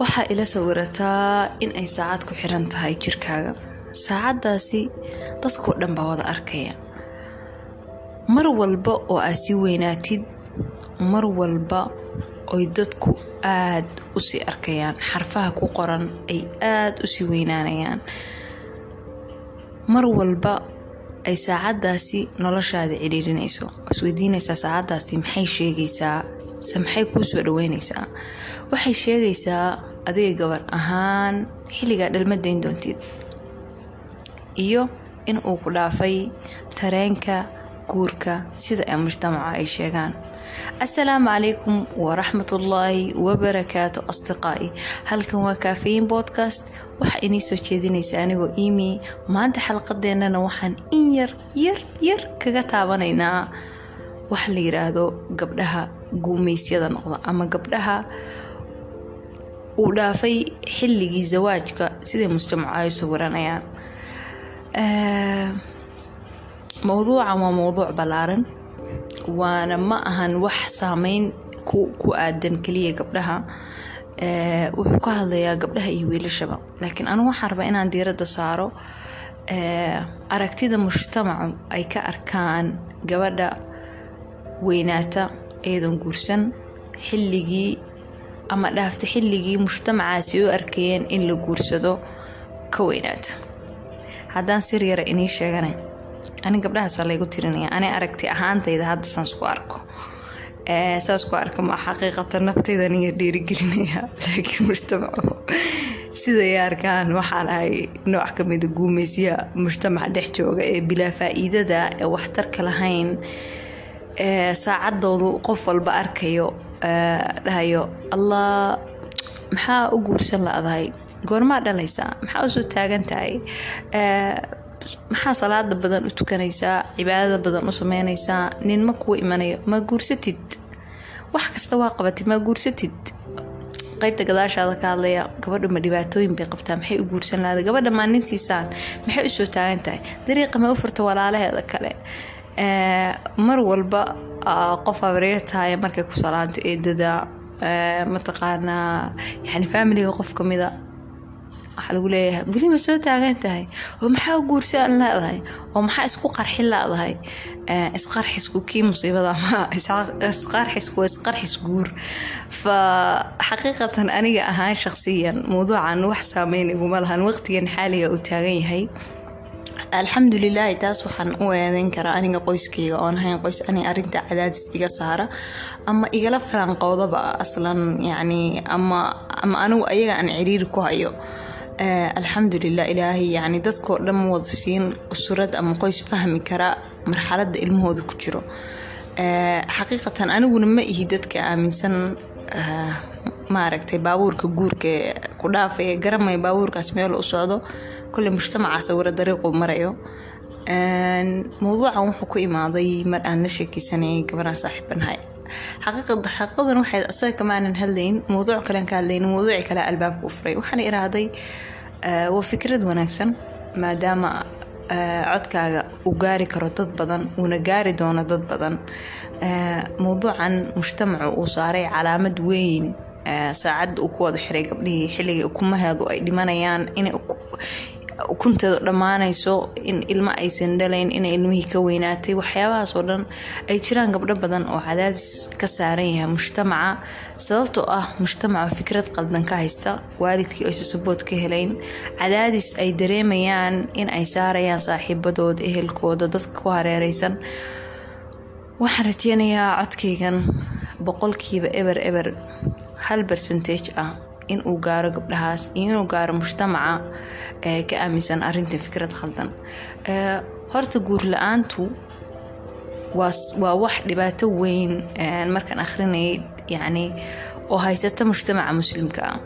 waxaa ila sawirataa in ay saacad ku xiran tahay jirkaaga. Saacadaasi dadkao dhan baa wada arkaya. Mar walba oo aad sii weynaatid mar walba oy dadku aad u sii arkayaan. Xarfaha ku qoran ay aad u sii weynaanayaan. Mar walba ay saacadaasi noloshaada ciriirinayso isweydiinaysaa saacadaasi maxay sheegaysaa? Se maxay kuu soo dhaweynaysaa waxay sheegaysaa adiga gabar ahaan xilligaa dhalmadayn doontid. Iyo in uu ku dhaafay tareenka guurka sida ay mujtamaca ay sheegaan assalaamu calaykum waraxmatullaahi wabarakaatu asdiqaa'i halkan waa kaafayin podcast. Waxaa inii soo jeedinaysa anigoo iimi maanta xalqadeennana waxaan in yar yar yar kaga taabanaynaa. Wax la yiraahdo gabdhaha guumeysyada noqda ama gabdhaha uu dhaafay xilligii zawaajka siday mujtamaca ay sawiranayaan mowduucan waa mowduuc ballaaran waana ma ahan wax saameyn ku aadan keliya gabdhaha. Wuxuu ka hadlayaa gabdhaha iyo wiilashaba. Laakiin anigu waxaan rabaa inaan diiradda saaro. Aragtida mujtamacu ay ka arkaan gabadha weynaata iyadoon guursan xilligii ama dhaafta xilligii mujtamacaasi u arkayeen in la guursado ka weynaata. Haddaan sir yara inii sheegana ani gabdhahaasa laygu tirinaya ani aragti ahaantayda hadda saan isku arko. Saas ku arka ma xaqiiqata naftayda niga dhiirigelinaya. Laakiin mujtamacu siday arkaan waxaan ahay nooc kamida guumeysyaha mujtamaca dhex jooga ee bilaa faa-iidada ee waxtarka lahayn. Saacadoodu qof walba arkayo dhahayo allah maxaa u guursan la-dahay? Goormaa dhalaysaa maxaa u soo taagan tahay maxaa salaada badan u tukanaysaa? Cibaadada badan u sameynaysaa? Nin ma kuwa imanayo? Ma guursatid wax kasta waa qabatid ma guursatid qaybta gadaashaada ka hadlaya gabadha ma dhibaatooyin bay qabtaa maxay u guursan lahada gabadha maa nin siisaan maxay u soo taagan tahay? Dariiqa ma u furta walaalaheeda kale. Mar walba qof abareertahay markay ku salaanto eedada mataqaanaa yani faamiliga qof kamida waxaa lagu leeyahay. Weli ma soo taagan tahay. Oo maxaa guursan leedahay oo maxaa isku qarxin leedahay isqarxisku kii musiibada ma isqarxisku waa isqarxis guur. Fa xaqiiqatan aniga ahaan shaqsiyan mawduucan wax saameyn iguma lahan. Waqtigan xaaliga uu taagan yahay. Alxamdulilaahi taas waxaan u eedeyn karaa aniga qoyskeyga. Oon ahayn qoys ani arinta cadaadis iga saara. Ama igala faanqowdaba aslan yani ama ama anigu ayaga aan ciriiri ku hayo alxamdulilah ilaahay yani dadkoo dhan ma wada siin usurad ama qoys fahmi kara marxalada ilmahooda ku jiro. Xaqiiqatan aniguna ma ihi dadka aaminsan maaragtay baabuurka guurka ku dhaafaya garamaya baabuurkaas meel u socdo. Kule mujtamaca sawiro dariiquu marayo. Mowduucan wuxuu ku imaaday mar aan la sheekeysanayay gabaraan saaxiibanahay xaqiiqadan waxay asaga kamaanan hadlayn mowduuc kalean ka hadlayn mowduuci kale albaabka u furay. Waxaan irahday waa fikrad wanaagsan maadaama codkaaga uu gaari karo dad badan uuna gaari doono dad badan. Mowduucan mujtamacu uu saaray calaamad weyn. Saacadda uu ku wada xiray gabdhihii xilligii ukumaheedu ay dhimanayaan inay ukunteedu dhammaanayso in ilmo aysan dhalayn inay ilmihii ka weynaatay waxyaabahaasoo dhan ay jiraan gabdho badan oo cadaadis ka saaran yahay mujtamaca sababtoo ah mujtamaca fikrad qaldan ka haysta waalidkii aysa sabood ka helayn cadaadis ay dareemayaan in ay saarayaan saaxiibadood ehelkooda dadka ku hareereysan waxaan rajeynayaa codkaygan boqolkiiba eber eber hal bercentage ah inuu gaaro gabdhahaas iyo inuu gaaro mujtamaca ka aaminsan arinta fikrad khaldan. Horta guur la'aantu waa wax dhibaato weyn markaan akhrinayay yani oo haysata mujtamaca muslimka. Ah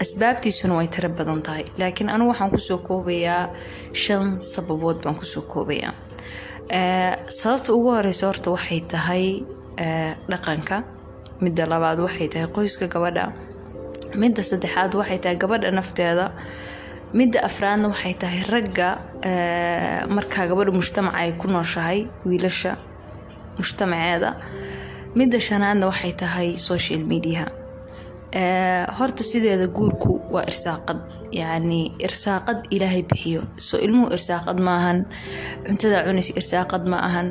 asbaabtiisuna way tiro badan tahay laakiin anigu waxaan ku soo koobayaa shan sababood baan ku soo koobayaa. Sababta ugu horeysa horta waxay tahay dhaqanka midda labaad waxay tahay qoyska gabadha midda saddexaad waxay tahay gabadha nafteeda. Midda afraadna waxay tahay ragga markaa gabadha mujtamaca ay ku nooshahay wiilasha mujtamaceeda. Midda shanaadna waxay tahay social media. Horta sideeda guurku waa irsaaqad. Yacni irsaaqad ilaahay bixiyo. Soo ilmuhu irsaaqad maahan cuntada cunaysa irsaaqad ma ahan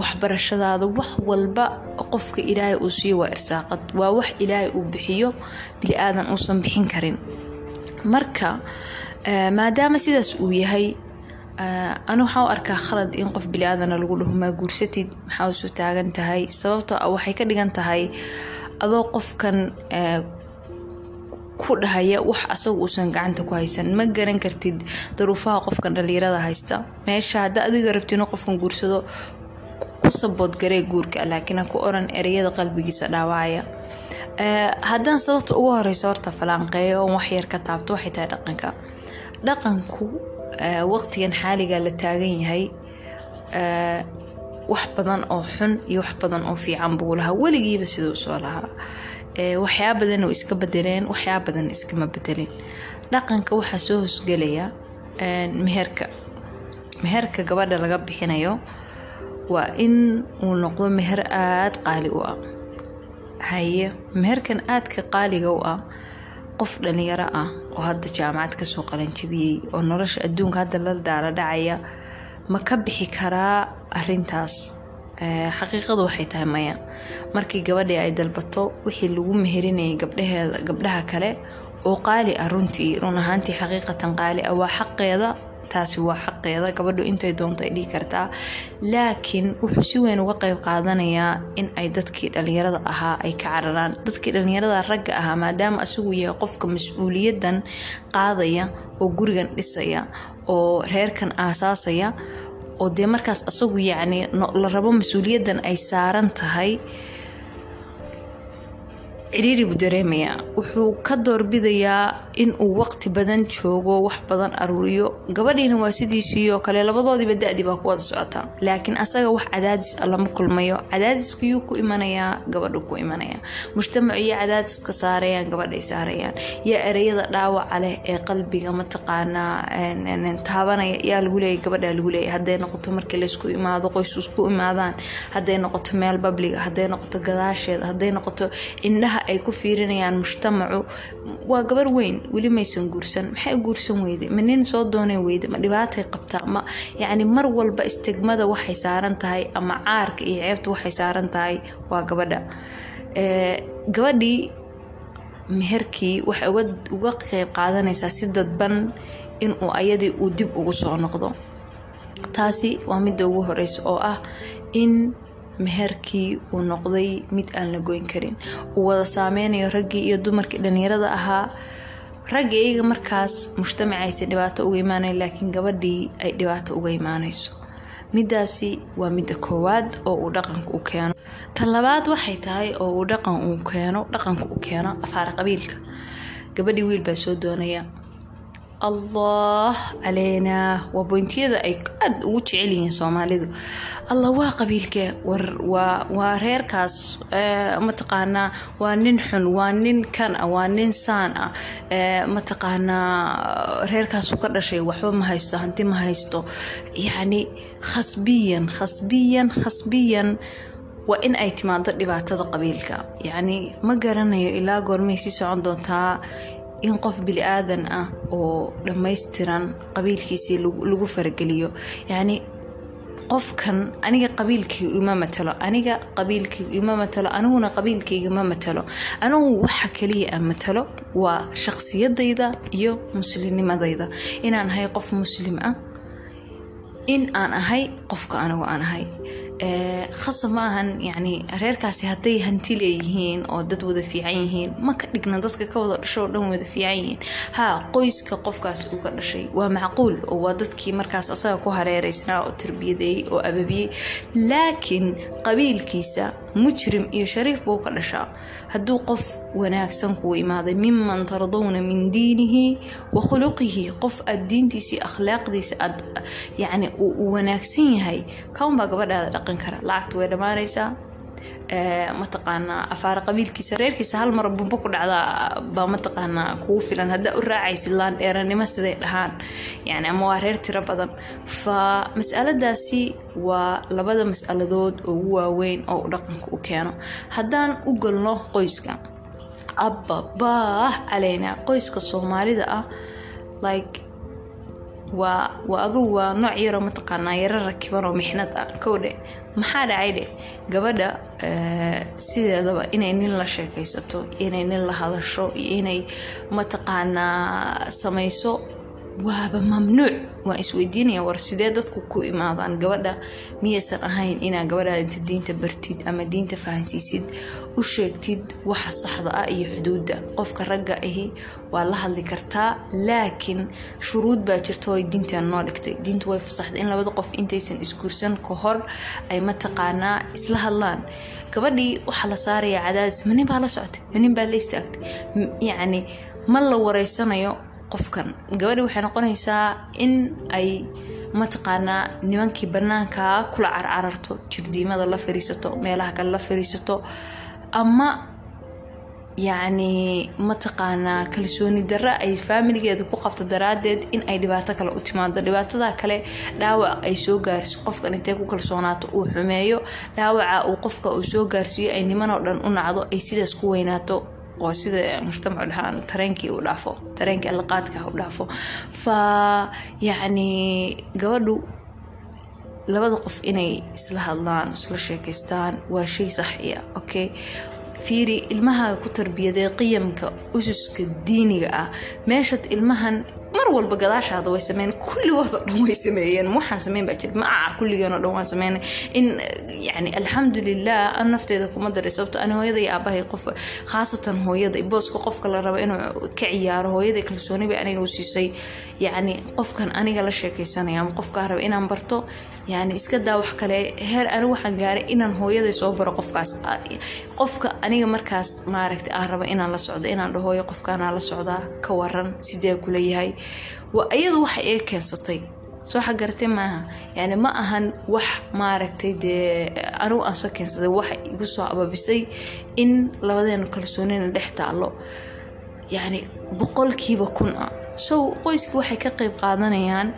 waxbarashadaada wax walba qofka ilaahay uu siiyo waa irsaaqad. Waa wax ilaahay uu bixiyo bili aadan uusan bixin karin. Marka maadaama sidaas uu yahay anu waxaa u arkaa khalad in qof bili-aadana lagu dhaho maa guursatid maxaa u soo taagan tahay? Sababtoo ah waxay ka dhigan tahay adoo qofkan ku dhahaya wax asaga uusan gacanta ku haysan. Ma garan kartid daruufaha qofkan dhalinyarada haysta? Meesha hadda adiga rabti inuu qofkan guursado ku sabood garee guurka laakiin ha ku oran ereyada qalbigiisa dhaawacaya haddaan sababta ugu horeyso horta falaanqeeyo oon waxyar ka taabto waxay tahay dhaqanka. Dhaqanku waqtigan xaaliga la taagan yahay wax badan oo xun iyo wax badan oo fiican buu lahaa. Weligiiba siduu soo lahaa waxyaa badan oo iska bedeleen waxyaa badan iskama bedelin dhaqanka waxaa soo hosgelaya meherka. Meherka gabadha laga bixinayo waa in uu noqdo meher aada qaali u ah. Haye meherkan aadka qaaliga u ah qof dhalinyaro ah oo hadda jaamacad ka soo qalanjabiyey oo nolosha adduunka hadda la daala dhacaya ma ka bixi karaa arintaas xaqiiqadu waxay tahay maya markii gabadhii ay dalbato wixii lagu meherinayay gabdhaha kale oo qaali ah runtii run ahaantii xaqiiqatan qaali ah waa xaqeeda taasi waa xaqeeda gabadhu intay doonto ay dhihi kartaa laakiin wuxuu si weyn uga qeyb qaadanayaa in ay dadkii dhalinyarada ahaa ay ka cararaan. Dadkii dhalinyarada ragga ahaa maadaama asigu yahay qofka mas'uuliyadan qaadaya oo gurigan dhisaya oo reerkan aasaasaya oo dee markaas asagu yacni la rabo mas'uuliyadan ay saaran tahay ciriiri buu dareemayaa. Wuxuu ka doorbidayaa inuu waqti badan joogo wax badan aruuriyo. Gabadhiina waa sidiisiioo kale labadoodiiba wada socotaa laakiin asaga wax cadaadis a lama kulmayo. Cadaadiskayuu ku imanayaa gabadhu ku imanaya. Mujtamacu cadaadiska saarayaan gabadhay saarayaan. Yaa ereyada dhaawaca leh ee qalbiga mataqaanaa taabanaya. Yaa lagu leeyay gabadhaa lagu leeyay hadday noqoto markii laysku imaado qoys isku imaadaan. Hadday noqoto meel babliga hadday noqoto gadaasheeda hadday noqoto indhaha ay ku fiirinayaan mujtamacu. Waa gabar weyn weli maysan guursan. Maxay guursan weyday ma nin soo doonay weyda ma dhibaatay qabtaa? Ma yacni mar walba istigmada waxay saaran tahay ama caarka iyo ceebta waxay saaran tahay waa gabadha. Gabadhii meherkii waxay uga qeyb qaadanaysaa si dadban inuu ayadii uu dib ugu soo noqdo. Taasi waa midda ugu horeysa oo ah in meherkii uu noqday mid aan la goyn karin. Uu wada saameynayo raggii iyo dumarkii dhalinyarada ahaa ragga iyaga markaas mujtamacaysa dhibaato uga imaanayn laakiin gabadhii ay dhibaato uga imaanayso. Midaasi waa midda koowaad oo uu dhaqanka u keeno. Tan labaad waxay tahay oo uu dhaqan uu keeno dhaqanka u keeno afaar qabiilka. Gabadhii wiil baa soo doonaya allah caleynaa waa boyntiyada ay aad ugu jecel yihiin soomaalidu allah waa qabiilkee waa reerkaas mataqaanaa waa nin xun waa nin kan ah waa nin saan ah mataqaanaa reerkaasu ka dhashay waxba ma haysto hanti ma haysto. Yacni khasbiyan khasbiyan khasbiyan waa in ay timaado dhibaatada qabiilka. Yacni ma garanayo ilaa goormay sii socon doontaa in qof bili aadan ah oo dhammaystiran qabiilkiisii lagu farageliyo yacni qofkan aniga qabiilkayga ima matalo aniga qabiilkayga ima matalo aniguna qabiilkayga ma matalo anigu waxa kaliya aan matalo waa shaqsiyadayda iyo muslimnimadayda. Inaan ahay qof muslim ah in aan ahay qofka anigu aan ahay khasab ma ahan yacni reerkaasi hadday hanti leeyihiin oo dad wada fiican yihiin ma ka dhigna dadka ka wada dhasho oo dhan wada fiican yihiin. Haa qoyska qofkaas uu ka dhashay. Waa macquul oo waa dadkii markaas asaga ku hareereysnaa oo tarbiyadeeyey oo ababiyey laakiin qabiilkiisa mujrim iyo shariif buu ka dhashaa. Hadduu qof wanaagsan kuu imaaday miman tardawna min diinihi wa khuluqihi qof aad diintiisii akhlaaqdiisa aad yacni uu wanaagsan yahay kaunbaa gabadhaada dhaqan kara. Lacagta way dhammaanaysaa. Mataqaanaa afaara qabiilkiisa reerkiisa hal mar bumbo ku dhacdaa baa mataqaanaa kugu filan. Haddaa u raacaysid laandheeranimo siday dhahaan. Yani ama waa reer tiro badan. Fa masaladaasi waa labada masaladood ugu waaweyn oo u dhaqanka u keeno. Haddaan u galno qoyska abbabaah caleynaa qoyska soomaalida ah like waa adugu waa nooc yaroo mataqaanaa yaro rakiban oo mixnad ah. Kowdhe maxaa dhacay dhe gabadha sideedaba inay nin la sheekaysato inay nin la hadasho iyo inay mataqaanaa samayso waaba mamnuuc. Waan isweydiinaya war sidee dadku ku imaadaan gabadha? Miyaysan ahayn inaa gabadhaada inta diinta bartid ama diinta fahansiisid u sheegtid waxa saxda ah iyo xuduudda. Qofka ragga ahi waa la hadli kartaa laakiin shuruud baa jirta oo diintan noo dhigtay. Diintu way fasaxday in labada qof intaysan isguursan ka hor ay mataqaanaa isla hadlaan. Gabadhii waxaa la saaraya cadaadis manin baa la soctay manin baa la istaagtay? Yacni ma la wareysanayo qofkan. Gabadhi waxay noqonaysaa in ay mataqaanaa nimankii banaankaa kula carcararto jirdiimada la fariisato meelaha kale la fariisato ama yacni mataqaanaa kalsooni darra ay faamiligeeda ku qabto daraadeed in ay dhibaato kale u timaado dhibaatada kale dhaawac ay soo gaarsiyo qofkan intay ku kalsoonaato uu xumeeyo dhaawaca uu qofka uu soo gaarsiiyo ay nimanoo dhan u nacdo ay sidaas ku weynaato oo sida mujtamacu dhahaan tareenkii u dhaafo tareenkii allaqaadka u dhaafo. Fa yacni gabadhu labada qof inay isla hadlaan isla sheekaystaan waa shay saxiya okay fiiri ilmahaaga ku tarbiyadee qiyamka ususka diiniga ah. Meeshad ilmahan mar walba gadaashaada way sameyn kulligoodoo dhan way sameeyeen. Waxaan sameyn baa jira ma aha kulligeenoo dhan waan sameynay. In yani alxamdulilah an nafteeda kuma daray sababto ani hooyada aabahay qof khaasatan hooyada booska qofka la rabo inuu ka ciyaaro hooyada kalsooni bay aniga u siisay. Yacni qofkan aniga la sheekaysanaya ama qofkaa raba inaan barto yani iska daa wax kale. Heer ani waxaan gaaray inaan hooyaday soo baro qofkaas. Qofka aniga markaas maaragta aan raba inaan la socdo inaan dhaho hooyo qofkaanaa la socdaa ka waran sidee kula yahay iyadu waxa ee keensatay. Soo xagaratay maaha. Yani ma ahan wax maaragtay dee anigu aan soo keensaday waxa igu soo ababisay in labadeena kalsoonina dhex taalo yani boqolkiiba kun ah. Sow qoyskii waxay ka qeyb qaadanayaan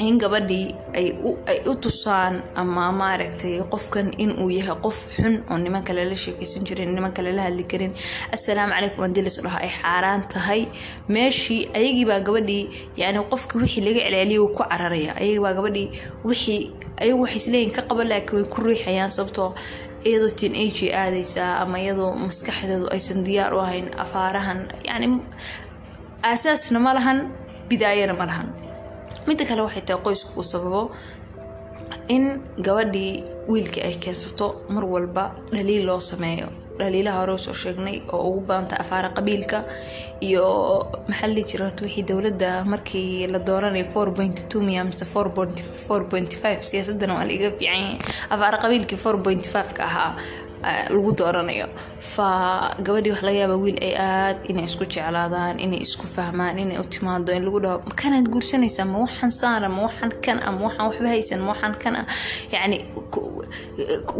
in gabadhii ay u tusaan ama maaragtay qofkan inuu yahay qof xun oo niman kale la sheekaysan jirin niman kale la hadli karin. Assalaamu calaykum haddii las dhaho ay xaaraan tahay. Meeshii ayagiibaa gabadhii yani qofkii wixii laga celceliyay wuu ku cararaya. Ayagiibaa gabadhii wixii ayagu waxay isleeyihin ka qaba laakiin way ku riixayaan sababtoo iyadoo tiin ag aadaysaa ama iyadoo maskaxdeedu aysan diyaar u ahayn afaarahan. Yani aasaasna ma lahan bidaayana ma lahan midda kale waxay tahay qoysku uu sababo in gabadhii wiilka ay keensato mar walba dhaliil loo sameeyo. Dhaliilaha hore soo sheegnay oo ugu badanta afaara qabiilka iyo jira horta wixii dowladda markii la dooranay four point two miya mise four point four point five siyaasadana waa laiga fiican afaara qabiilkii four point five ka ahaa lagu dooranayo. Fa gabadhii wax laga yaaba wiil ay aad inay isku jeclaadaan inay isku fahmaan inay u timaado in lagu dhaho makanaad guursanaysaa ma waxaan saara ma waxaan kan ah ma waxaan waxba haysan ma waxaan kan ah. Yacni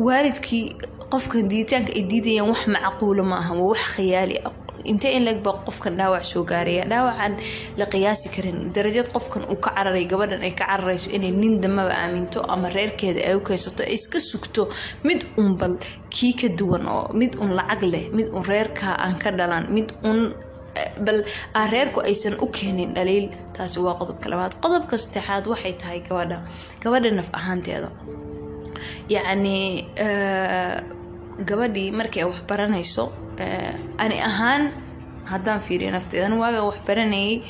waalidkii qofkan diiditaanka ay diidayaan wax macquulo ma aha waa wax khiyaali ah intee in leg baa qofkan dhaawac soo gaaraya? Dhaawacan la qiyaasi karin. Darajad qofkan uu ka cararay gabadhan ay ka cararayso inay nin damaba aaminto ama reerkeeda ay u keysato ay iska sugto mid un bal kii ka duwan oo mid un lacag leh mid un reerkaa aan ka dhalan mid un bal aan reerku aysan u keenin dhaliil. Taasi waa qodobka labaad. Qodobka saddexaad waxay tahay gabadha. Gabadha naf ahaanteeda. Yacni gabadhii markii ay waxbaranayso ani ahaan haddaan fiiriyo nafteeda ani waaga waxbaranayay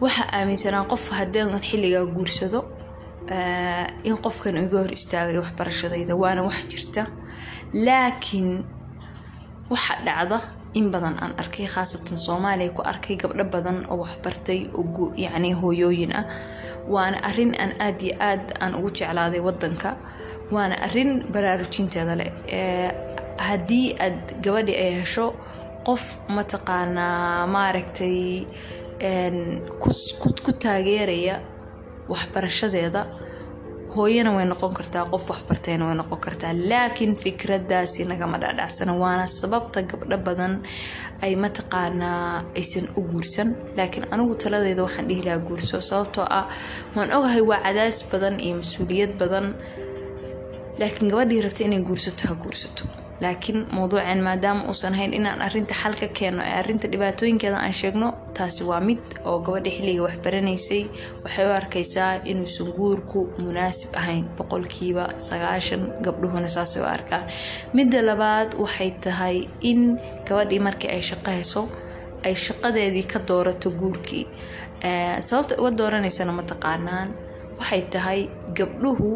waxaa aaminsanaa qof haddaan xilligaa guursado in qofkan iga hor istaagay waxbarashadayda waana wax jirta. Laakiin waxa dhacda in badan aan arkay khaasatan soomaaliya ku arkay gabdho badan oo waxbartay oo yacni hooyooyin ah. Waana arrin aan aad iyo aad aan ugu jeclaaday wadanka waana arrin baraarujinteeda leh. Haddii aad gabadhi ay hesho qof mataqaanaa maaragtay ku taageeraya waxbarashadeeda. Hooyana way noqon kartaa qof waxbartayna way noqon kartaa. Laakiin fikradaasi nagama dhaadhacsana waana sababta gabdho badan ay mataqaanaa aysan u guursan. Laakiin anigu taladeeda waxaan dhihi lahaa guurso sababtoo ah waan ogahay waa cadaas badan iyo mas'uuliyad badan laakiin gabadhii rabta inay guursato ha guursato. Laakiin mowduuceen maadaama uusan hayn inaan arinta xal ka keeno ee arinta dhibaatooyinkeeda aan sheegno taasi waa mid oo gabadha xilliga waxbaranaysay waxay u arkaysaa inuusan guurku munaasib ahayn boqolkiiba sagaashan gabdhuhuna saasay u arkaan. Midda labaad waxay tahay in gabadhii markii ay shaqo ay shaqadeedii ka doorato guurkii. Sababta uga dooranaysana mataqaanaan waxay tahay gabdhuhu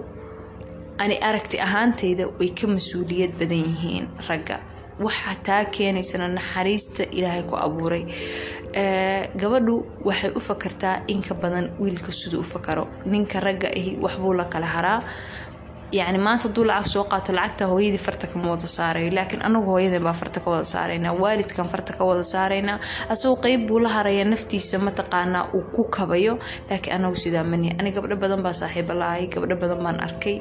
ani aragti ahaanteyda way ka mas'uuliyad badan yihiin ragga. Waxaa taa keenaysana naxariista ilaahay ku abuuray. Gabadhu waxay u fakartaa inka badan wiilka siduu u fakaro. Ninka ragga ahi waxbuu la kala haraa yacni maanta hadduu lacag soo qaato lacagta hooyadii farta kama wada saarayo laakiin anagu hooyadan baa farta ka wada saaraynaa waalidkan farta ka wada saaraynaa asagoo qeyb buu la haraya naftiisa mataqaanaa uu ku kabayo laakiin anagu sidaa mani ani gabdho badan baa saaxiiba la-ahay gabdho badan baan arkay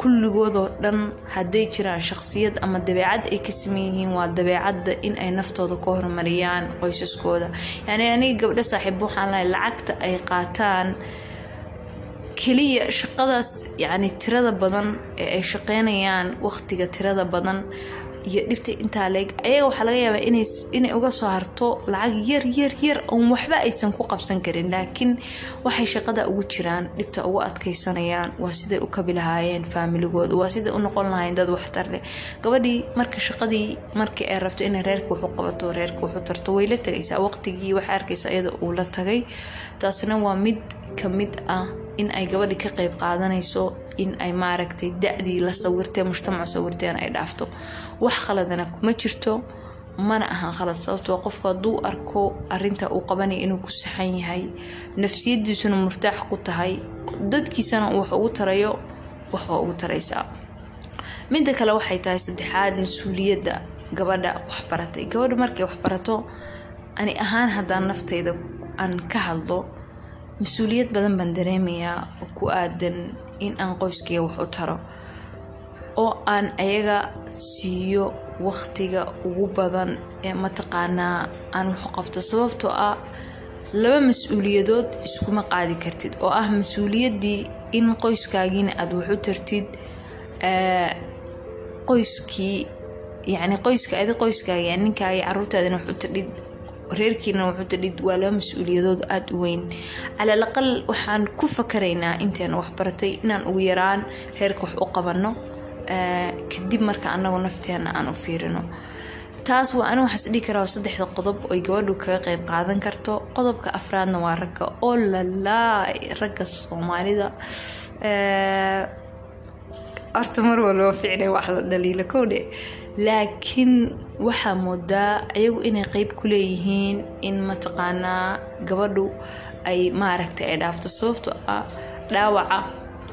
kulligoodoo dhan hadday jiraan shaqsiyad ama dabeecad ay ka saman yihiin waa dabeecadda in ay naftooda ka horumariyaan qoysaskooda yacni aniga gabdho saaxiiba waxaan lacagta ay qaataan keliya shaqadaas yacni tirada badan ee ay shaqeynayaan waqtiga tirada badan iyo dhibta intaa leeg ayaga waxaa laga yaabaa inay uga soo harto lacag yar yar yar oon waxba aysan ku qabsan karin. Laakiin waxay shaqada ugu jiraan dhibta ugu adkeysanayaan waa siday u kabi lahaayeen faamiligooda waa siday u noqon lahaayeen dad waxtar leh. Gabadhii marka shaqadii markii ay rabto inay reerka waxu qabato reerka waxu tarto way la tagaysaa waqtigii waxay arkaysaa iyada uu la tagay. Taasna waa mid ka mid ah in ay gabadhi ka qeyb qaadanayso in ay maaragtay da-dii la sawirtee mujtamacu sawirteen ay dhaafto. Wax khaladana kuma jirto mana ahan khalad sababtoo qofku hadduu arko arinta uu qabanaya inuu ku saxan yahay nafsiyadiisuna murtaax ku tahay dadkiisana wax ugu tarayo waxbaa ugu taraysaa. Midda kale waxay tahay saddexaad mas'uuliyadda gabadha waxbaratay gabadha markay waxbarato ani ahaan haddaan naftayda aan ka hadlo mas'uuliyad badan baan dareemayaa oo ku aadan in aan qoyskayga wax u taro oo aan ayaga siiyo waqtiga ugu badan ee mataqaanaa aan wax qabto. Sababtoo ah laba mas'uuliyadood iskuma qaadi kartid oo ah mas'uuliyaddii in qoyskaagiina aada wax u tartid qoyskii yacni qoyska adi qoyskaaga yani ninkaagi caruurtaadina wax u tadhid reerkiina wuxuu tadhid waa laba mas'uuliyadood aada u weyn. Calal waxaan ku fakaraynaa inteena waxbaratay inaan ugu yaraan reerka wax u qabanno kadib marka anagu nafteena aan u fiirino. Taas waa ani waxaas dhihi karaa saddexda qodob oy gabadhu kaga qeyb qaadan karto. Qodobka afraadna waa ragga. Oo lalaa ragga soomaalida. Horta mar walba ficnay wax la dhaliila kowdhe laakiin waxaa moodaa ayagu inay qeyb ku leeyihiin in mataqaanaa gabadhu ay maaragtay ay dhaafto sababto ah dhaawaca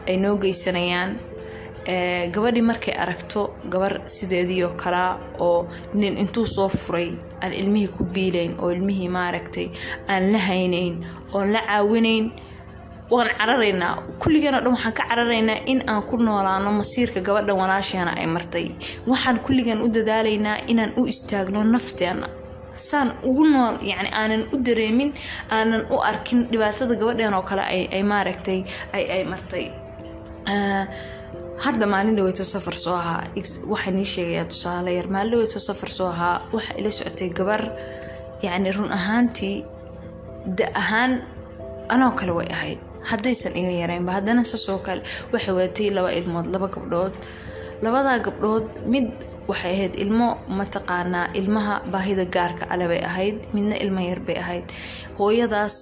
ay noo geysanayaan. Gabadhii markay aragto gabar sideediioo kalaa oo nin intuu soo furay aan ilmihii ku biilayn oo ilmihii maaragtay aan la haynayn oon la caawinayn waan cararaynaa. Kulligeen oo dhan waxaan ka cararaynaa in aan ku noolaano masiirka gabadhan walaasheena ay martay. Waxaan kulligeen u dadaalaynaa inaan u istaagno nafteena. Saan ugu nool yacni aanan u dareemin aanan u arkin dhibaatada gabadheen oo kale ay maaragtay ay ay martay. Hadda maalin dhaweyto safar soo ahaa. Waxaan ii sheegayaa tusaale yar. Maalin dhaweyto safar soo ahaa waxa ila socotay gabar yacni run ahaantii da ahaan anoo kale way ahayd haddaysan iga yareynba haddana saasoo kale waxay wadatay laba ilmood laba gabdhood. Labadaa gabdhood mid waxay ahayd ilmo mataqaanaa ilmaha baahida gaarka ale bay ahayd midna ilmo yar bay ahayd. Hooyadaas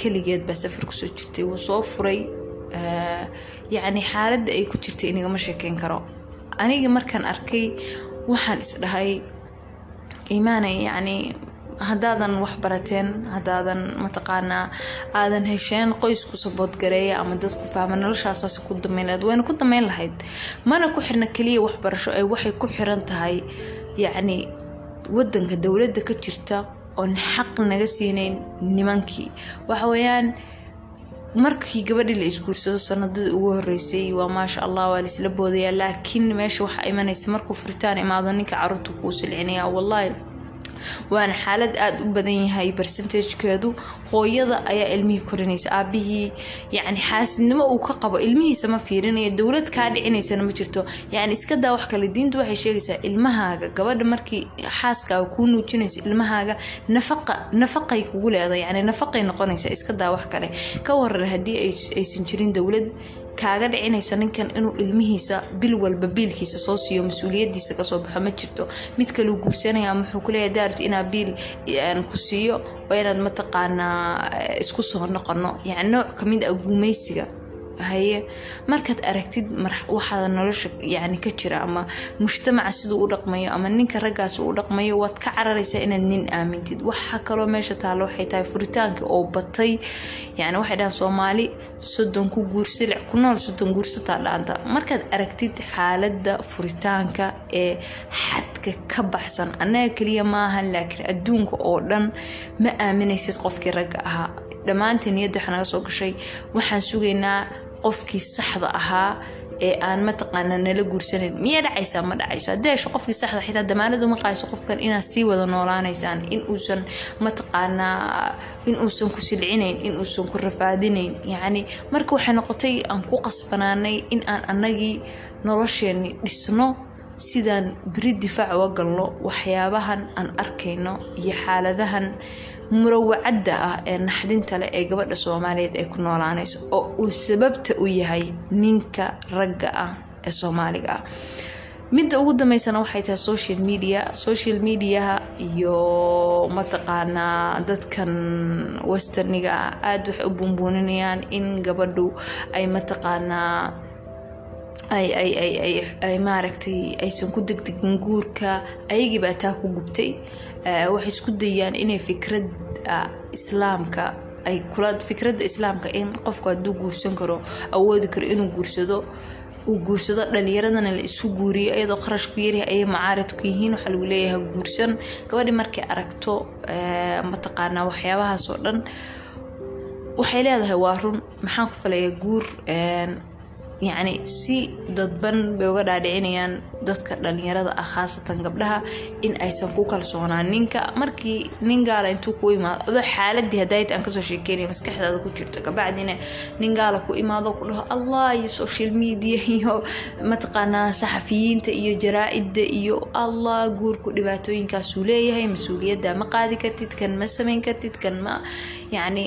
keligeed baa safar ku soo jirtay wuu soo furay yacni xaaladda ay ku jirtay inagama sheekeyn karo. Aniga markaan arkay waxaan isdhahay imaanay yacni haddaadan wax barateen haddaadan mataqaanaa aadan hesheen qoysku saboodgareeya ama dadku fahma noloshaasaas ku dameyn lahayd wayna ku dameyn lahayd. Mana ku xirna keliya waxbarasho ay waxay ku xiran tahay yacni wadanka dowladda ka jirta oon xaq naga siinayn nimankii. Waxa weeyaan markii gabadhii la isguursado sanadadii ugu horeysay waa maasha allah waa laisla boodayaa laakiin meesha waxaa imanaysa markuu furitaan imaado ninka carruurta kuu silcinaya wallahi waana xaalad aada u badan yahay barsentajkeedu hooyada ayaa ilmihii korinaysa. Aabihii yacni xaasidnimo uu ka qabo ilmihiisa ma fiirinayo dowlad kaa dhicinaysana ma jirto. Yacni iska daa wax kale diintu waxay sheegaysaa ilmahaaga gabadha markii xaaskaaga kuu nuujinaysa ilmahaaga nafaqa nafaqay kugu leedahay. Yacni nafaqay noqonaysa iska daa wax kale. Ka waran haddii aysan jirin dowlad kaaga dhicinaysa ninkan inuu ilmihiisa bil walba biilkiisa soo siiyo mas'uuliyadiisa ka soo baxo ma jirto. Mid kaleu guursanaya ama wuxuu kuleeyahay daartu inaa biil ku siiyo oo inaad mataqaanaa isku soo noqono yani nooc ka mid ah guumeysiga haye. Markaad aragtid waxaa nolosha yani ka jira ama mujtamaca siduu u dhaqmayo ama ninka raggaas uu dhaqmayo waad ka cararaysaa inaad nin aamintid. Waxaa kaloo meesha taalo waxay tahay furitaanka oo batay yani waxay dhahaan soomaali soddon ku guursilic ku nool soddon guursataa dhaanta. Markaad aragtid xaaladda furitaanka ee xadka ka baxsan annaga keliya maahan laakiin adduunka oo dhan ma aaminaysid qofkii ragga ahaa. Dhammaantii niyadda waxaa naga soo gashay. Waxaan sugaynaa qofkii saxda ahaa ee aan mataqaanaa nala guursanayn. Miyay dhacaysaa? Ma dhacayso haddii hesho qofkii saxda xitaa damaanadu ma qaayso qofkan inaad sii wada noolaanaysaan in uusan mataqaanaa in uusan ku silcinayn in uusan ku rafaadinayn. Yacni marka waxay noqotay aan ku qasbanaanay in aan annagii nolosheeni dhisno sidaan beri difaac uga galno waxyaabahan aan arkayno iyo xaaladahan murawacadda ah ee naxdinta leh ee gabadha soomaaliyeed ay ku noolaanayso oo uu sababta u yahay ninka ragga ah ee soomaaliga ah. Midda ugu dambeysana waxay tahay social media social mediaha iyo mataqaanaa dadkan westerniga ah aada waxay u buunbuuninayaan in gabadhu ay mataqaanaa ay ay ay ay ay maaragtay aysan ku degdegin guurka ayagii baa taa ku gubtay waxay isku dayaan inay fikrad islaamka ay kula fikradda islaamka in qofku hadduu guursan karo awoodi karo inuu guursado uu guursado dhalinyaradana la isku guuriyo iyadoo qarash ku yaryahay ayay macaarid ku yihiin waxaa lagu leeyahay guursan. Gabadhi markay aragto mataqaanaa waxyaabahaas oo dhan waxay leedahay waa run maxaan ku falayaa guur yacni si dadban bay uga dhaadhicinayaan dadka dhalinyarada ah khaasatan gabdhaha in aysan ku kalsoonaan ninka. Markii nin intuu ku imaado adoo xaaladii hadaayad aan ka soo sheekeynaya maskaxdaada ku jirto kabacdina nin ku imaado ku dhaho allah iyo social media iyo mataqaanaa saxafiyiinta iyo jaraa-idda iyo allah guurku dhibaatooyinkaasuu leeyahay mas'uuliyadda ma qaadi kartid kan ma samayn kartid kan ma yacni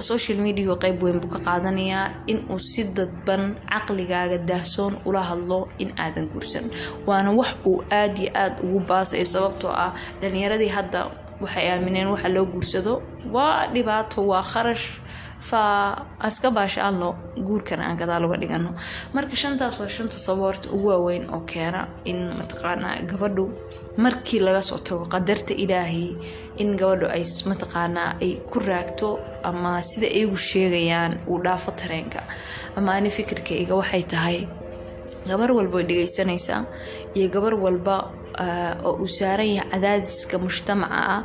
social media qeyb weyn buu ka qaadanayaa inuu si dadban caqligaaga daahsoon ula hadlo in aadan guursan waana wax uu aada iyo aada ugu baasay sababtoo ah dhalinyaradii hadda waxay aamineen waxa loo guursado. Waa dhibaato waa kharash. Fa aska baashaalno guurkan aan gadaal uga dhigano marka shantaas waa shanta saboorta ugu waaweyn oo keena in mataqaanaa gabadhu markii laga soo tago qadarta ilaahay in gabadhu ay mataqaanaa ay ku raagto ama sida iyagu sheegayaan uu dhaafo tareenka. Ama ani fikirkayga waxay tahay gabar walba way dhegaysanaysaa iyo gabar walba oo uu saaran yahay cadaadiska mujtamaca ah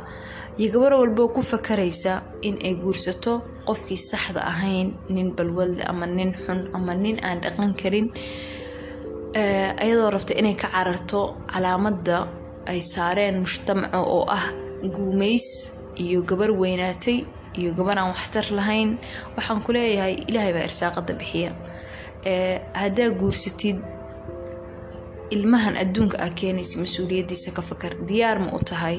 iyo gabar walba ku fakaraysa in ay guursato qofkii saxda ahayn nin balwadle ama nin xun ama nin aan dhaqan karin ayadoo rabta inay ka cararto calaamadda ay saareen mujtamaca oo ah guumays iyo gabar weynaatay iyo gabar aan waxtar lahayn. Waxaan ku leeyahay ilaahay baa irsaaqada bixiya haddaa guursatid ilmahan adduunka aa keenaysa mas'uuliyadiisa ka fakar diyaar ma u tahay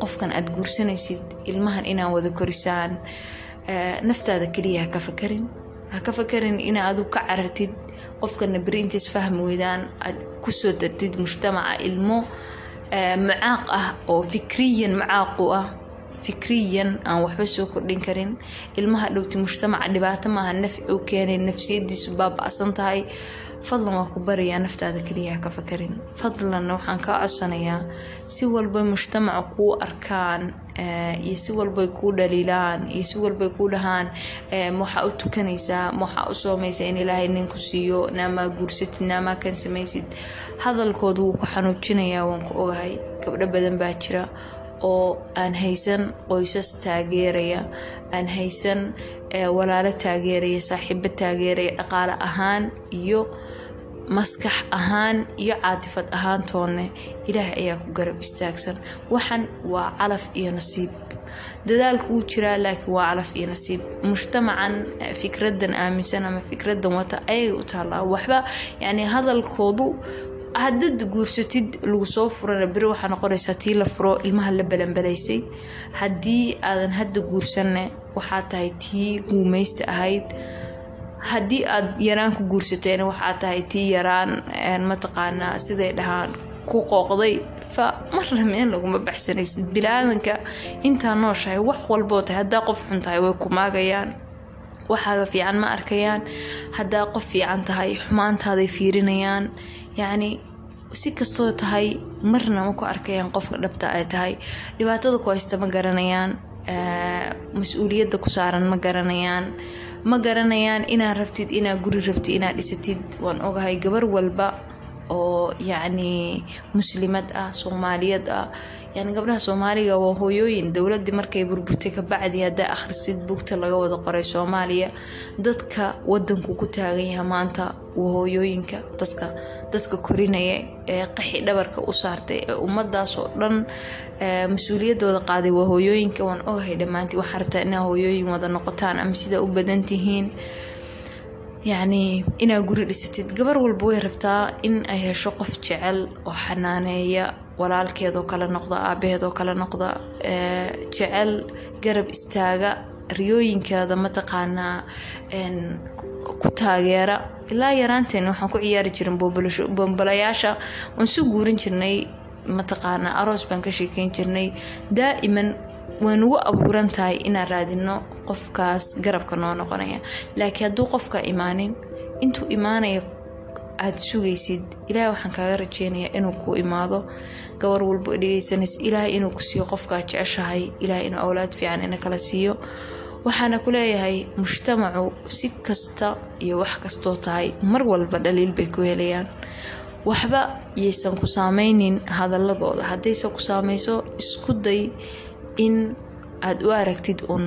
qofkan aad guursanaysid ilmahan inaan wada korisaan naftaada keliya ha ka fakarin ha ka fakarin inaa adu ka carartid qofkana beri inta isfahmi weydaan aad ku soo dartid mujtamaca ilmo macaaq ah oo fikriyan macaaqu ah fikriyan aan waxba soo kordhin karin. Ilmaha dhowti mujtamaca dhibaato maaha nafci u keenay nafsiyadiisu baaba-san tahay. Fadlan waa ku barayaa naftaada keliya ka fakarin. Fadlanna waxaan kaa codsanayaa si walbay mujtamaca kuu arkaan iyo si walbay kuu dhaliilaan iyo si walbay kuu dhahaan waxaa u tukanaysaa waxaa u soomaysaa in ilaahay ninku siiyo naamaa guursatid naamaa kan samaysid. Hadalkooda wuu ku xanuujinayaa waan ku ogahay. Gabdho badan baa jira oo aan haysan qoysas taageeraya aan haysan walaalo taageeraya saaxiibo taageeraya dhaqaale ahaan iyo maskax ahaan iyo caatifad ahaantoone ilaah ayaa ku garab istaagsan. Waxan waa calaf iyo nasiib. Dadaalku wuu jiraa laakiin waa calaf iyo nasiib. Mujtamacan fikradan aaminsan ama fikradan wata ayay u taallaa. Waxba yani hadalkoodu hadad guursatid lagu soo furana beri waxaa noqonaysaa tii la furo ilmaha la balanbalaysay. Haddii aadan hadda guursanne waxaa tahay tii guumaysta ahayd. Haddii aad yaraan ku guursateena waxaa tahay tii yaraan mataqaanaa siday dhahaan ku qooqday. Fa marna meen laguma baxsanaysid. Bilaadanka intaa nooshahay wax walboo tahay haddaa qof xun tahay way ku maagayaan. Waxaaga fiican ma arkayaan. Haddaa qof fiican tahay xumaantaaday fiirinayaan yacni si kastoo tahay marna ma ku arkayaan qofka dhabta ay tahay. Dhibaatada ku haysta ma garanayaan mas'uuliyadda ku saaran ma garanayaan. Ma garanayaan inaad rabtid inaad guri rabtid inaad dhisatid. Waan ogahay gabar walba oo yacni muslimad ah soomaaliyad ah. Yani gabdhaha soomaaliga waa hooyooyin. Dowladii markay burburtay kabacdi haddaa akhrisid bugta laga wada qoray soomaaliya. Dadka wadanku ku taagan yaha maanta waa hooyooyinka dadka dadka korinaya ee qaxi dhabarka u saartay ee ummadaas oo dhan mas'uuliyadooda qaaday waa hooyooyinka waan ogahay dhammaantii. Waxaa rabtaa inaa hooyooyin wada noqotaan ama sidaa u badan tihiin. Yacni inaad guri dhisatid. Gabar walba way rabtaa in ay hesho qof jecel oo xanaaneeya walaalkeedoo kale noqda aabaheedoo kale noqda jecel garab istaaga riyooyinkeeda mataqaanaa ku taageera ilaa yaraanteen waxaan ku ciyaari jirin bombalayaasha waan su guurin jirnay mataqaanaa aroos baan ka sheekeyn jirnay. Daa'iman way nagu abuuran tahay inaan raadino qofkaas garabka noo noqonaya. Laakiin hadduu qofka imaanin intuu imaanaya aada sugaysid ilaahay waxaan kaaga rajeynayaa inuu ku imaado. Gabar walba o dhegeysanaysa ilaahay inuu ku siiyo qofkaa jeceshahay ilaahay inuu awlaad fiican ina kala siiyo waxaana ku leeyahay mujtamacu si kasta iyo wax kastoo tahay mar walba dhaliil bay ku helayaan. Waxba yaysan ku saameynin hadaladooda haddayse ku saameyso isku day in aada u aragtid uun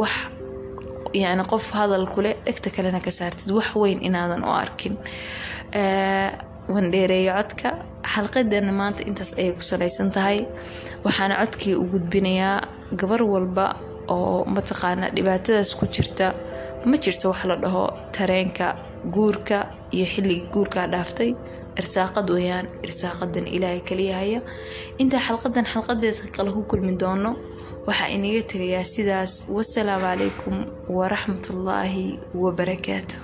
wax yacni qof hadal kule dhegta kalena ka saartid wax weyn inaadan u arkin. Wandheereeyo codka. Xalqadana maanta intaas ayay ku salaysan tahay. Waxaana codkii u gudbinayaa gabar walba oo mataqaana dhibaatadaas ku jirta. Ma jirto wax la dhaho tareenka guurka iyo xilligii guurkaa dhaaftay? Irsaaqad weyaan irsaaqadan ilaahay kaliyahaya intaa xalqadan xalqadeeda kale ku kulmi doono waxaa inaga tegayaa sidaas. Wasalaamu calaykum waraxmatullaahi wabarakaatu